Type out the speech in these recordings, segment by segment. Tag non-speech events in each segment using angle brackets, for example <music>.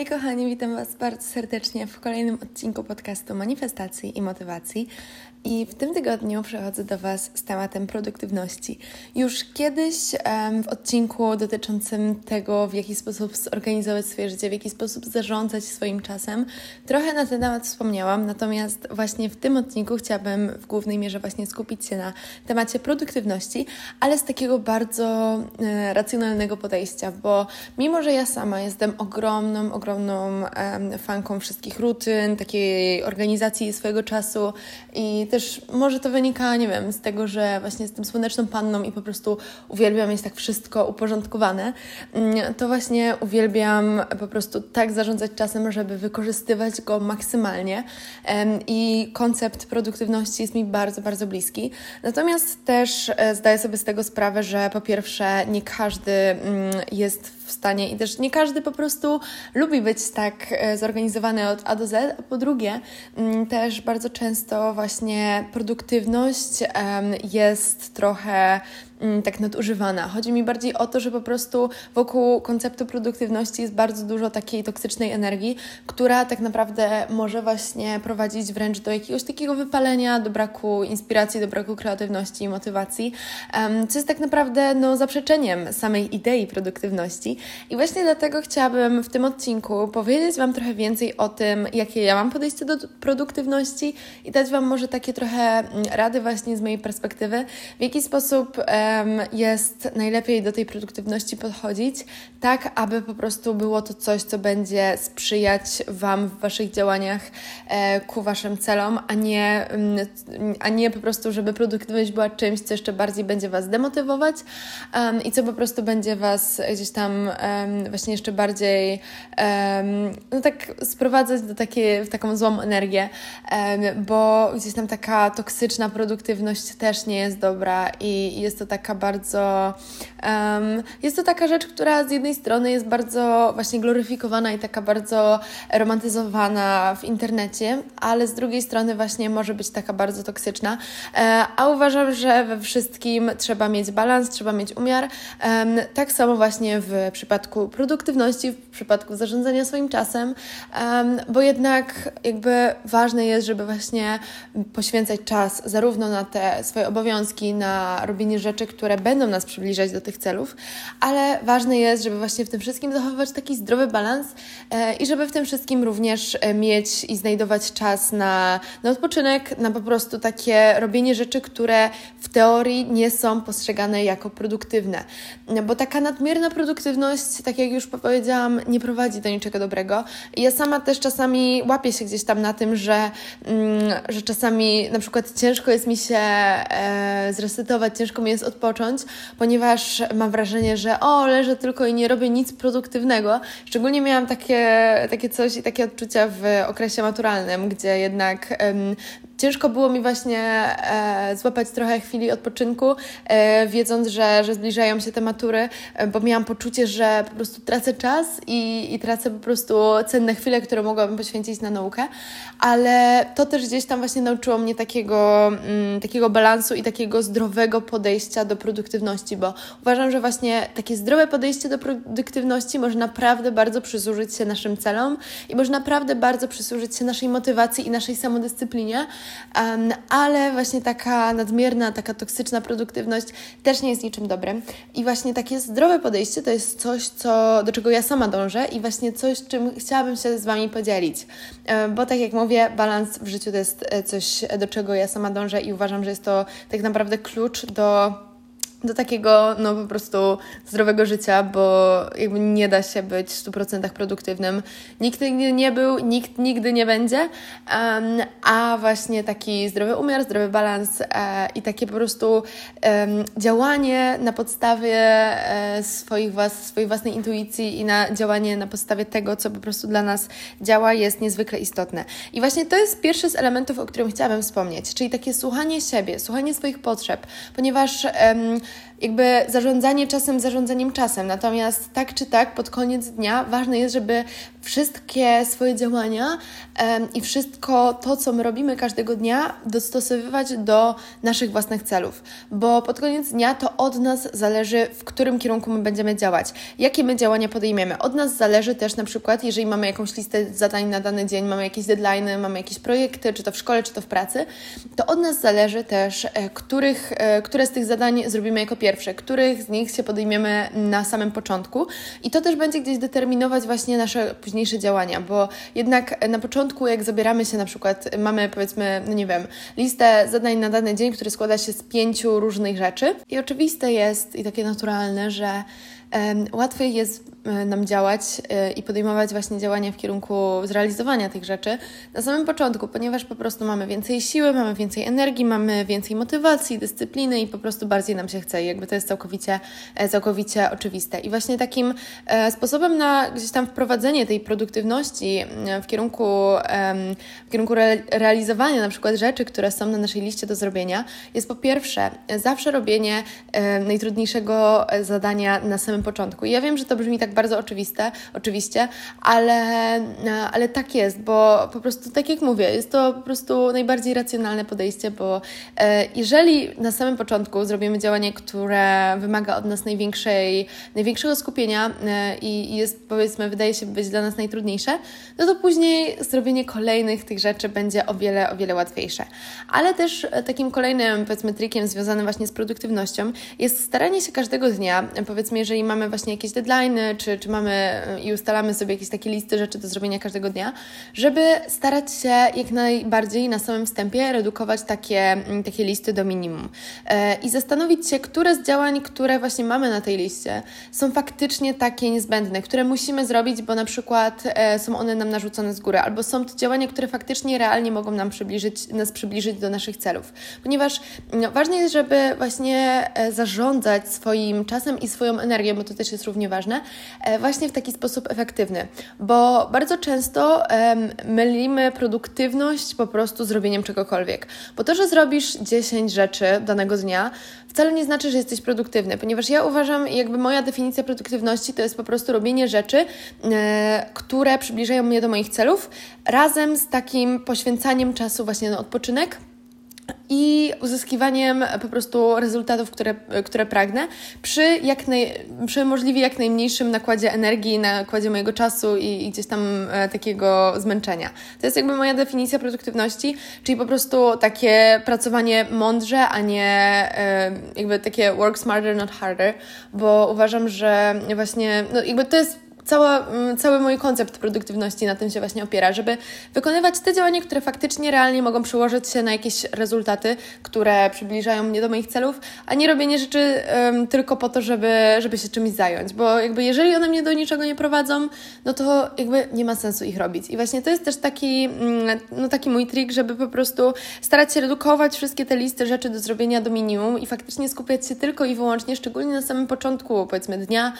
Hej kochani, witam Was bardzo serdecznie w kolejnym odcinku podcastu Manifestacji i Motywacji. I w tym tygodniu przechodzę do Was z tematem produktywności. Już kiedyś w odcinku dotyczącym tego, w jaki sposób zorganizować swoje życie, w jaki sposób zarządzać swoim czasem, trochę na ten temat wspomniałam, natomiast właśnie w tym odcinku chciałabym w głównej mierze właśnie skupić się na temacie produktywności, ale z takiego bardzo e, racjonalnego podejścia, bo mimo, że ja sama jestem ogromną, ogromną fanką wszystkich rutyn, takiej organizacji swojego czasu i też może to wynika, nie wiem, z tego, że właśnie jestem słoneczną panną i po prostu uwielbiam mieć tak wszystko uporządkowane, mm, to właśnie uwielbiam po prostu tak zarządzać czasem, żeby wykorzystywać go maksymalnie i koncept produktywności jest mi bardzo, bardzo bliski. Natomiast też e, zdaję sobie z tego sprawę, że po pierwsze nie każdy mm, jest w stanie i też nie każdy po prostu lubi być tak e, zorganizowany od A do Z, a po drugie mm, też bardzo często właśnie produktywność jest trochę tak nadużywana. Chodzi mi bardziej o to, że po prostu wokół konceptu produktywności jest bardzo dużo takiej toksycznej energii, która tak naprawdę może właśnie prowadzić wręcz do jakiegoś takiego wypalenia, do braku inspiracji, do braku kreatywności i motywacji, co jest tak naprawdę no, zaprzeczeniem samej idei produktywności. I właśnie dlatego chciałabym w tym odcinku powiedzieć Wam trochę więcej o tym, jakie ja mam podejście do produktywności i dać Wam może takie trochę mm, rady właśnie z mojej perspektywy, w jaki sposób jest najlepiej do tej produktywności podchodzić, tak aby po prostu było to coś, co będzie sprzyjać Wam w Waszych działaniach e, ku Waszym celom, a nie, a nie po prostu, żeby produktywność była czymś, co jeszcze bardziej będzie Was demotywować i co po prostu będzie Was gdzieś tam właśnie jeszcze bardziej no tak sprowadzać do takiej, w taką złą energię, bo gdzieś tam taka toksyczna produktywność też nie jest dobra i jest to tak taka bardzo. Um, jest to taka rzecz, która z jednej strony jest bardzo właśnie gloryfikowana i taka bardzo romantyzowana w internecie, ale z drugiej strony właśnie może być taka bardzo toksyczna. E, a uważam, że we wszystkim trzeba mieć balans, trzeba mieć umiar. Um, tak samo właśnie w przypadku produktywności, w przypadku zarządzania swoim czasem, bo jednak jakby ważne jest, żeby właśnie poświęcać czas zarówno na te swoje obowiązki, na robienie rzeczy, które będą nas przybliżać do tych celów, ale ważne jest, żeby właśnie w tym wszystkim zachowywać taki zdrowy balans e, i żeby w tym wszystkim również e, mieć i znajdować czas na, na odpoczynek, na po prostu takie robienie rzeczy, które w teorii nie są postrzegane jako produktywne. Bo taka nadmierna produktywność, tak jak już powiedziałam, nie prowadzi do niczego dobrego. Ja sama też czasami łapię się gdzieś tam na tym, że, mm, że czasami na przykład ciężko jest mi się e, zresetować, ciężko mi jest odpocząć odpocząć, ponieważ mam wrażenie, że o, leżę tylko i nie robię nic produktywnego. Szczególnie miałam takie, takie coś i takie odczucia w okresie maturalnym, gdzie jednak um, ciężko było mi właśnie e, złapać trochę chwili odpoczynku, e, wiedząc, że, że zbliżają się te matury, e, bo miałam poczucie, że po prostu tracę czas i, i tracę po prostu cenne chwile, które mogłabym poświęcić na naukę, ale to też gdzieś tam właśnie nauczyło mnie takiego, mm, takiego balansu i takiego zdrowego podejścia do produktywności, bo uważam, że właśnie takie zdrowe podejście do produktywności może naprawdę bardzo przysłużyć się naszym celom i może naprawdę bardzo przysłużyć się naszej motywacji i naszej samodyscyplinie, um, ale właśnie taka nadmierna, taka toksyczna produktywność też nie jest niczym dobrym. I właśnie takie zdrowe podejście to jest coś, co, do czego ja sama dążę i właśnie coś, czym chciałabym się z Wami podzielić. Bo tak jak mówię, balans w życiu to jest e, coś, do czego ja sama dążę i uważam, że jest to tak naprawdę klucz do do takiego, no po prostu zdrowego życia, bo jakby nie da się być w 100% produktywnym. Nikt nigdy nie był, nikt nigdy nie będzie, um, a właśnie taki zdrowy umiar, zdrowy balans e, i takie po prostu um, działanie na podstawie e, swoich was, swojej własnej intuicji i na działanie na podstawie tego, co po prostu dla nas działa, jest niezwykle istotne. I właśnie to jest pierwszy z elementów, o którym chciałabym wspomnieć, czyli takie słuchanie siebie, słuchanie swoich potrzeb, ponieważ um, jakby zarządzanie czasem zarządzaniem czasem. Natomiast tak czy tak, pod koniec dnia ważne jest, żeby wszystkie swoje działania i wszystko to, co my robimy każdego dnia, dostosowywać do naszych własnych celów, bo pod koniec dnia to od nas zależy, w którym kierunku my będziemy działać, jakie my działania podejmiemy. Od nas zależy też na przykład, jeżeli mamy jakąś listę zadań na dany dzień, mamy jakieś deadline, mamy jakieś projekty, czy to w szkole, czy to w pracy, to od nas zależy też, e, których, e, które z tych zadań zrobimy jako pierwsze, których z nich się podejmiemy na samym początku. I to też będzie gdzieś determinować właśnie nasze późniejsze działania, bo jednak na początku, jak zabieramy się na przykład, mamy powiedzmy, no nie wiem, listę zadań na dany dzień, który składa się z pięciu różnych rzeczy. I oczywiste jest i takie naturalne, że łatwiej jest e, nam działać e, i podejmować właśnie działania w kierunku zrealizowania tych rzeczy na samym początku, ponieważ po prostu mamy więcej siły, mamy więcej energii, mamy więcej motywacji, dyscypliny i po prostu bardziej nam się chce. I jakby to jest całkowicie, e, całkowicie oczywiste. I właśnie takim sposobem na gdzieś tam wprowadzenie tej produktywności w kierunku, w kierunku realizowania na przykład rzeczy, które są na naszej liście do zrobienia, jest po pierwsze zawsze robienie najtrudniejszego zadania na samym samym początku. I ja wiem, że to brzmi tak bardzo oczywiste, oczywiście, ale, ale tak jest, bo po prostu, tak jak mówię, jest to po prostu najbardziej racjonalne podejście, bo e, jeżeli na samym początku zrobimy działanie, które wymaga od nas największej, największego skupienia e, i jest, powiedzmy, wydaje się być dla nas najtrudniejsze, no to później zrobienie kolejnych tych rzeczy będzie o wiele, o wiele łatwiejsze. Ale też takim kolejnym, powiedzmy, trikiem związanym właśnie z produktywnością jest staranie się każdego dnia, powiedzmy, jeżeli mamy właśnie jakieś deadline, czy, czy mamy i ustalamy sobie jakieś takie listy rzeczy do zrobienia każdego dnia, żeby starać się jak najbardziej na samym wstępie redukować takie, mm, takie listy do minimum e, i zastanowić się, które z działań, które właśnie mamy na tej liście, są faktycznie takie niezbędne, które musimy zrobić, bo na przykład e, są one nam narzucone z góry, albo są to działania, które faktycznie realnie mogą nam przybliżyć, nas przybliżyć do naszych celów. Ponieważ no, ważne jest, żeby właśnie e, zarządzać swoim czasem i swoją energią, bo to też jest równie ważne, e, właśnie w taki sposób efektywny, bo bardzo często mylimy produktywność po prostu z robieniem czegokolwiek. Bo to, że zrobisz 10 rzeczy danego dnia, wcale nie znaczy, że jesteś produktywny, ponieważ ja uważam, jakby moja definicja produktywności to jest po prostu robienie rzeczy, e, które przybliżają mnie do moich celów, razem z takim poświęcaniem czasu właśnie na odpoczynek i uzyskiwaniem po prostu rezultatów, które, które pragnę, przy, jak naj, przy możliwie jak najmniejszym nakładzie energii, nakładzie mojego czasu i, i gdzieś tam e, takiego zmęczenia. To jest jakby moja definicja produktywności, czyli po prostu takie pracowanie mądrze, a nie e, jakby takie work smarter, not harder, bo uważam, że właśnie, no jakby to jest cała, mm, cały mój koncept produktywności na tym się właśnie opiera, żeby wykonywać te działania, które faktycznie realnie mogą przełożyć się na jakieś rezultaty, które przybliżają mnie do moich celów, a nie robienie rzeczy um, tylko po to, żeby, żeby się czymś zająć, bo jakby jeżeli one mnie do niczego nie prowadzą, no to jakby nie ma sensu ich robić. I właśnie to jest też taki, mm, no taki mój trik, żeby po prostu starać się redukować wszystkie te listy rzeczy do zrobienia do minimum i faktycznie skupiać się tylko i wyłącznie, szczególnie na samym początku, powiedzmy, dnia,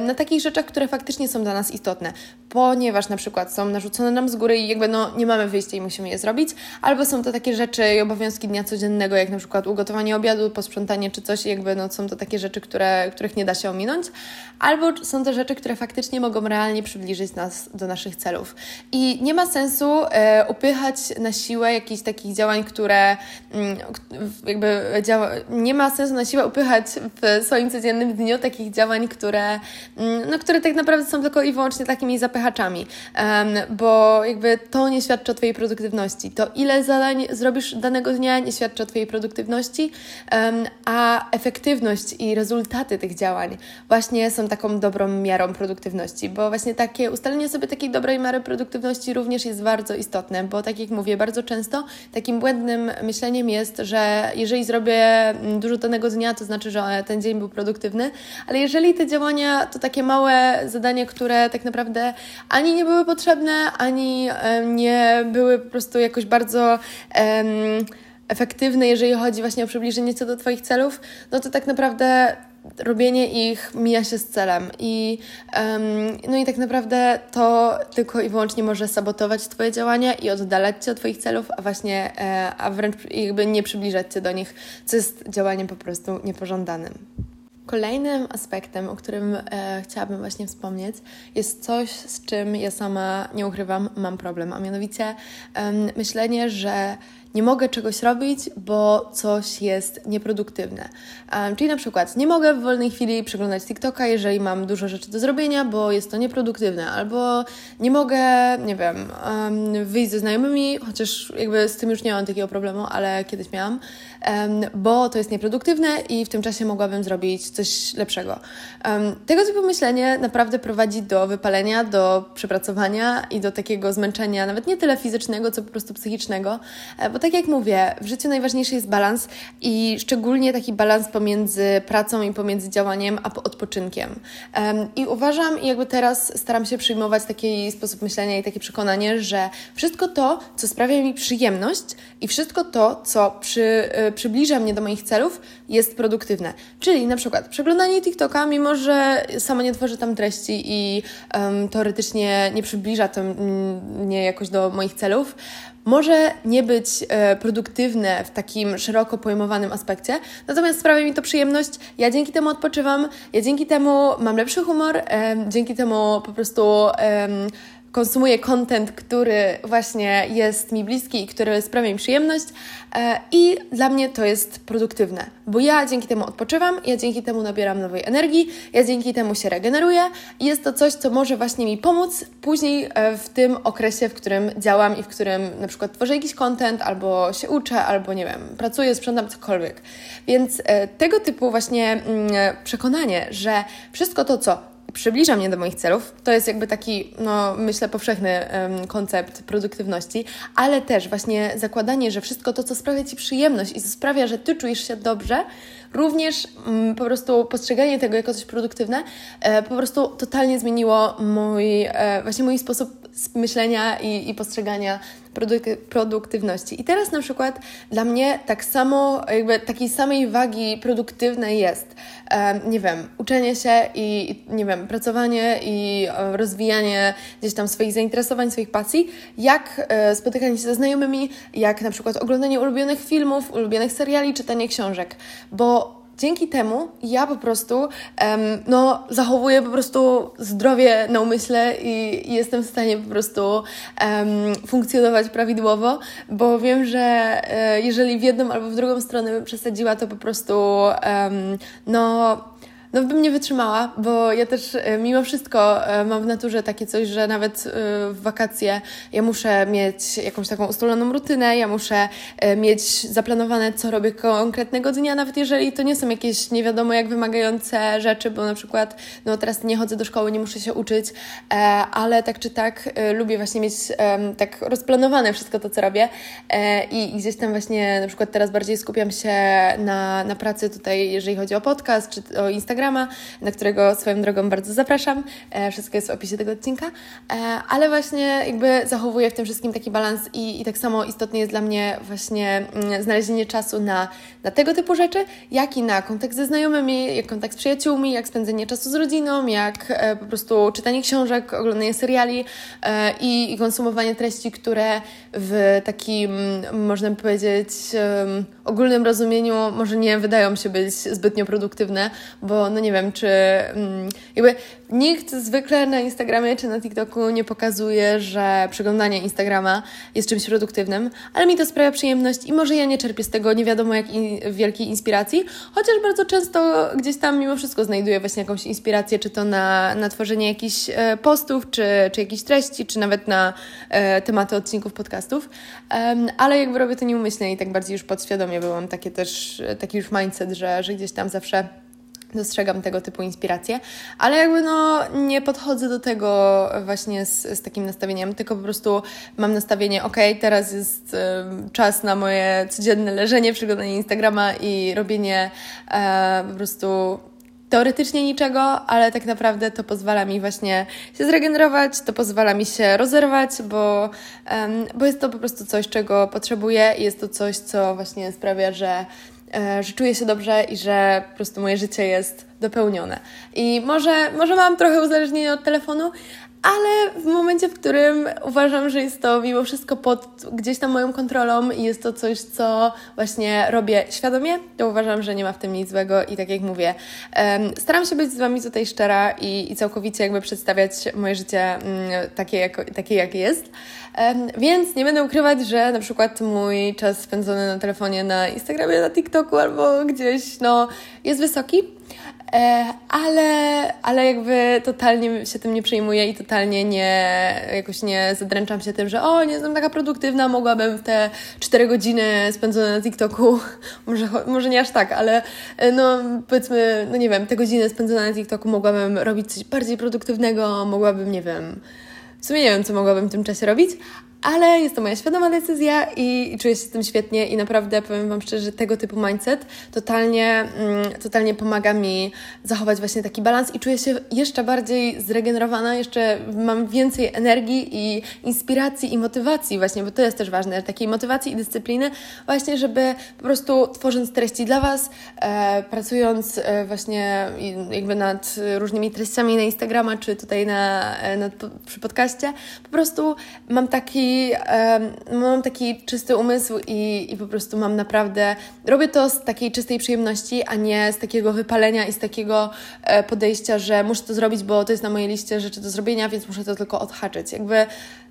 na takich rzeczach, które faktycznie są dla nas istotne, ponieważ na przykład są narzucone nam z góry i jakby no, nie mamy wyjścia i musimy je zrobić, albo są to takie rzeczy i obowiązki dnia codziennego, jak na przykład ugotowanie obiadu, posprzątanie czy coś, jakby no, są to takie rzeczy, które, których nie da się ominąć, albo są to rzeczy, które faktycznie mogą realnie przybliżyć nas do naszych celów. I nie ma sensu e, upychać na siłę jakichś takich działań, które mm, jakby działa, nie ma sensu na siłę upychać w swoim codziennym dniu takich działań, które, mm, no, które tak naprawdę są tylko i wyłącznie takimi zapychaczami, bo jakby to nie świadczy o Twojej produktywności. To ile zadań zrobisz danego dnia nie świadczy o Twojej produktywności, a efektywność i rezultaty tych działań właśnie są taką dobrą miarą produktywności, bo właśnie takie ustalenie sobie takiej dobrej miary produktywności również jest bardzo istotne, bo tak jak mówię, bardzo często takim błędnym myśleniem jest, że jeżeli zrobię dużo danego dnia, to znaczy, że ten dzień był produktywny, ale jeżeli te działania to takie małe zadania, które tak naprawdę ani nie były potrzebne, ani nie były po prostu jakoś bardzo efektywne, jeżeli chodzi właśnie o przybliżenie co do Twoich celów, no to tak naprawdę robienie ich mija się z celem i um, no i tak naprawdę to tylko i wyłącznie może sabotować Twoje działania i oddalać Cię od Twoich celów, a właśnie, e, a wręcz jakby nie przybliżać Cię do nich, co jest działaniem po prostu niepożądanym. Kolejnym aspektem, o którym e, chciałabym właśnie wspomnieć, jest coś, z czym ja sama nie ukrywam, mam problem, a mianowicie myślenie, że nie mogę czegoś robić, bo coś jest nieproduktywne. Um, czyli na przykład nie mogę w wolnej chwili przeglądać TikToka, jeżeli mam dużo rzeczy do zrobienia, bo jest to nieproduktywne, albo nie mogę, nie wiem, um, wyjść ze znajomymi, chociaż jakby z tym już nie mam takiego problemu, ale kiedyś miałam, um, bo to jest nieproduktywne i w tym czasie mogłabym zrobić coś lepszego. tego typu myślenie naprawdę prowadzi do wypalenia, do przepracowania i do takiego zmęczenia, nawet nie tyle fizycznego, co po prostu psychicznego, e, bo tak jak mówię, w życiu najważniejszy jest balans i szczególnie taki balans pomiędzy pracą i pomiędzy działaniem a odpoczynkiem. I uważam, i jakby teraz staram się przyjmować taki sposób myślenia i takie przekonanie, że wszystko to, co sprawia mi przyjemność i wszystko to, co przy, y, przybliża mnie do moich celów, jest produktywne. Czyli na przykład przeglądanie TikToka, mimo że sama nie tworzę tam treści i um, teoretycznie nie przybliża to mnie jakoś do moich celów, może nie być e, produktywne w takim szeroko pojmowanym aspekcie, natomiast sprawia mi to przyjemność. Ja dzięki temu odpoczywam, ja dzięki temu mam lepszy humor, dzięki temu po prostu. Konsumuję content, który właśnie jest mi bliski i który sprawia mi przyjemność e, i dla mnie to jest produktywne, bo ja dzięki temu odpoczywam, ja dzięki temu nabieram nowej energii, ja dzięki temu się regeneruję i jest to coś, co może właśnie mi pomóc później e, w tym okresie, w którym działam i w którym na przykład tworzę jakiś content, albo się uczę, albo nie wiem, pracuję, sprzątam cokolwiek. Więc e, tego typu właśnie mm, przekonanie, że wszystko to, co przybliża mnie do moich celów. To jest jakby taki, no myślę, powszechny um, koncept produktywności, ale też właśnie zakładanie, że wszystko to, co sprawia Ci przyjemność i co sprawia, że Ty czujesz się dobrze, również um, po prostu postrzeganie tego jako coś produktywne, e, po prostu totalnie zmieniło mój, e, właśnie mój sposób myślenia i, i postrzegania produktywności. I teraz na przykład dla mnie tak samo, jakby takiej samej wagi produktywnej jest, nie wiem, uczenie się i, nie wiem, pracowanie i rozwijanie gdzieś tam swoich zainteresowań, swoich pasji, jak e, spotykanie się ze znajomymi, jak na przykład oglądanie ulubionych filmów, ulubionych seriali, czytanie książek, bo dzięki temu ja po prostu um, no, zachowuję po prostu zdrowie na umyśle i, jestem w stanie po prostu um, funkcjonować prawidłowo, bo wiem, że e, jeżeli w jedną albo w drugą stronę bym przesadziła, to po prostu um, no no bym nie wytrzymała, bo ja też e, mimo wszystko e, mam w naturze takie coś, że nawet e, w wakacje ja muszę mieć jakąś taką ustaloną rutynę, ja muszę mieć zaplanowane, co robię konkretnego dnia, nawet jeżeli to nie są jakieś nie wiadomo jak wymagające rzeczy, bo na przykład no teraz nie chodzę do szkoły, nie muszę się uczyć, ale tak czy tak lubię właśnie mieć tak rozplanowane wszystko to, co robię i gdzieś tam właśnie na przykład teraz bardziej skupiam się na, na pracy tutaj, jeżeli chodzi o podcast czy o Instagram, Instagrama, na którego swoją drogą bardzo zapraszam. E, wszystko jest w opisie tego odcinka. E, ale właśnie jakby zachowuję w tym wszystkim taki balans i, i tak samo istotne jest dla mnie właśnie mm, znalezienie czasu na, na tego typu rzeczy, jak i na kontakt ze znajomymi, jak kontakt z przyjaciółmi, jak spędzenie czasu z rodziną, jak e, po prostu czytanie książek, oglądanie seriali i, i konsumowanie treści, które w takim, można by powiedzieć, ogólnym rozumieniu może nie wydają się być zbytnio produktywne, bo no nie wiem, czy mm, jakby nikt zwykle na Instagramie czy na TikToku nie pokazuje, że przeglądanie Instagrama jest czymś produktywnym, ale mi to sprawia przyjemność i może ja nie czerpię z tego nie wiadomo jak in, wielkiej inspiracji, chociaż bardzo często gdzieś tam mimo wszystko znajduję właśnie jakąś inspirację, czy to na, na tworzenie jakichś e, postów, czy, czy jakichś treści, czy nawet na e, tematy odcinków podcastów, ale jakby robię to nieumyślnie i tak bardziej już podświadomie byłam takie też, taki już mindset, że, że gdzieś tam zawsze dostrzegam tego typu inspiracje, ale jakby no nie podchodzę do tego właśnie z, z takim nastawieniem, tylko po prostu mam nastawienie, ok, teraz jest y, czas na moje codzienne leżenie, przeglądanie Instagrama i robienie e, po prostu teoretycznie niczego, ale tak naprawdę to pozwala mi właśnie się zregenerować, to pozwala mi się rozerwać, bo, bo jest to po prostu coś, czego potrzebuję i jest to coś, co właśnie sprawia, że że czuję się dobrze i że po prostu moje życie jest dopełnione. I może, może mam trochę uzależnienie od telefonu, ale w momencie, w którym uważam, że jest to mimo wszystko pod gdzieś tam moją kontrolą i jest to coś, co właśnie robię świadomie, to uważam, że nie ma w tym nic złego i tak jak mówię, staram się być z Wami tutaj szczera i, i całkowicie jakby przedstawiać moje życie mm, takie, jak, takie, jak jest. Więc nie będę ukrywać, że na przykład mój czas spędzony na telefonie, na Instagramie, na TikToku albo gdzieś, no, jest wysoki. E, ale, ale jakby totalnie się tym nie przejmuję i totalnie nie, jakoś nie zadręczam się tym, że o, nie jestem taka produktywna, mogłabym te 4 godziny spędzone na TikToku, <laughs> może, może nie aż tak, ale e, no powiedzmy, no nie wiem, te godziny spędzone na TikToku mogłabym robić coś bardziej produktywnego, mogłabym, nie wiem, w sumie nie wiem, co mogłabym w tym czasie robić, ale jest to moja świadoma decyzja i, czuję się z tym świetnie i naprawdę powiem Wam szczerze, że tego typu mindset totalnie, mm, totalnie pomaga mi zachować właśnie taki balans i czuję się jeszcze bardziej zregenerowana, jeszcze mam więcej energii i inspiracji i motywacji właśnie, bo to jest też ważne, takiej motywacji i dyscypliny właśnie, żeby po prostu tworząc treści dla Was, e, pracując e, właśnie jakby nad różnymi treściami na Instagrama, czy tutaj na, e, na, przy podcaście, po prostu mam taki mam taki czysty umysł i, i po prostu mam naprawdę, robię to z takiej czystej przyjemności, a nie z takiego wypalenia i z takiego e, podejścia, że muszę to zrobić, bo to jest na mojej liście rzeczy do zrobienia, więc muszę to tylko odhaczyć. Jakby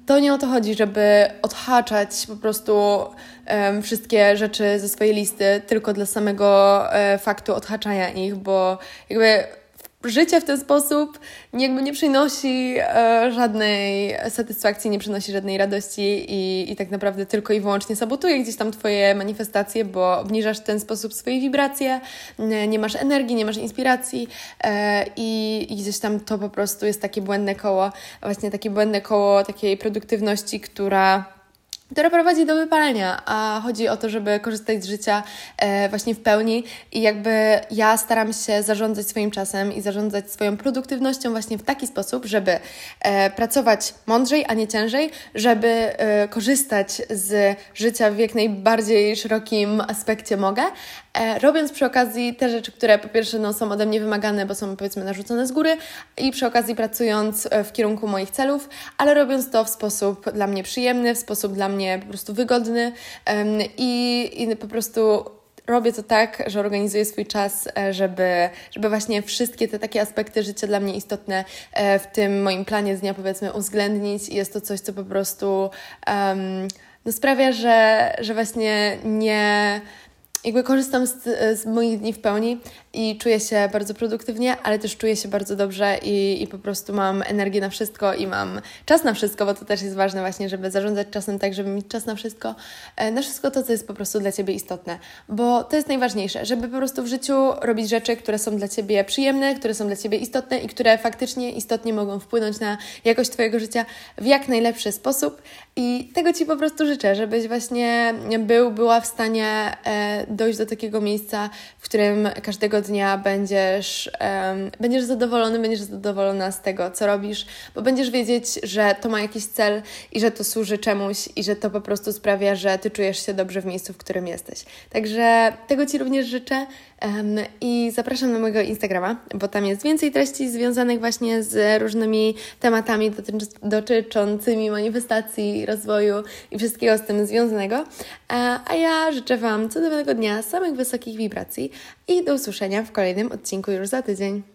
to nie o to chodzi, żeby odhaczać po prostu um, wszystkie rzeczy ze swojej listy tylko dla samego e, faktu odhaczania ich, bo jakby życie w ten sposób jakby nie przynosi e, żadnej satysfakcji, nie przynosi żadnej radości i, i tak naprawdę tylko i wyłącznie sabotuje gdzieś tam Twoje manifestacje, bo obniżasz w ten sposób swoje wibracje, nie, nie masz energii, nie masz inspiracji e, i, i gdzieś tam to po prostu jest takie błędne koło, właśnie takie błędne koło takiej produktywności, która która prowadzi do wypalenia, a chodzi o to, żeby korzystać z życia e, właśnie w pełni. I jakby ja staram się zarządzać swoim czasem i zarządzać swoją produktywnością właśnie w taki sposób, żeby e, pracować mądrzej, a nie ciężej, żeby e, korzystać z życia w jak najbardziej szerokim aspekcie mogę, robiąc przy okazji te rzeczy, które po pierwsze no, są ode mnie wymagane, bo są powiedzmy narzucone z góry i przy okazji pracując w kierunku moich celów, ale robiąc to w sposób dla mnie przyjemny, w sposób dla mnie po prostu wygodny i, i po prostu robię to tak, że organizuję swój czas, e, żeby, żeby właśnie wszystkie te takie aspekty życia dla mnie istotne w tym moim planie z dnia powiedzmy uwzględnić. Jest to coś, co po prostu um, no sprawia, że, że właśnie nie jakby korzystam z, z moich dni w pełni i czuję się bardzo produktywnie, ale też czuję się bardzo dobrze i, i po prostu mam energię na wszystko i mam czas na wszystko, bo to też jest ważne właśnie, żeby zarządzać czasem tak, żeby mieć czas na wszystko, e, na wszystko to, co jest po prostu dla Ciebie istotne, bo to jest najważniejsze, żeby po prostu w życiu robić rzeczy, które są dla Ciebie przyjemne, które są dla Ciebie istotne i które faktycznie istotnie mogą wpłynąć na jakość Twojego życia w jak najlepszy sposób. I tego Ci po prostu życzę, żebyś właśnie był, była w stanie e, dojść do takiego miejsca, w którym każdego dnia będziesz, um, będziesz zadowolony, będziesz zadowolona z tego, co robisz, bo będziesz wiedzieć, że to ma jakiś cel i że to służy czemuś i że to po prostu sprawia, że Ty czujesz się dobrze w miejscu, w którym jesteś. Także tego Ci również życzę i zapraszam na mojego Instagrama, bo tam jest więcej treści związanych właśnie z różnymi tematami dotyczącymi manifestacji, rozwoju i wszystkiego z tym związanego. E, a ja życzę Wam cudownego dnia, samych wysokich wibracji i do usłyszenia w kolejnym odcinku już za tydzień.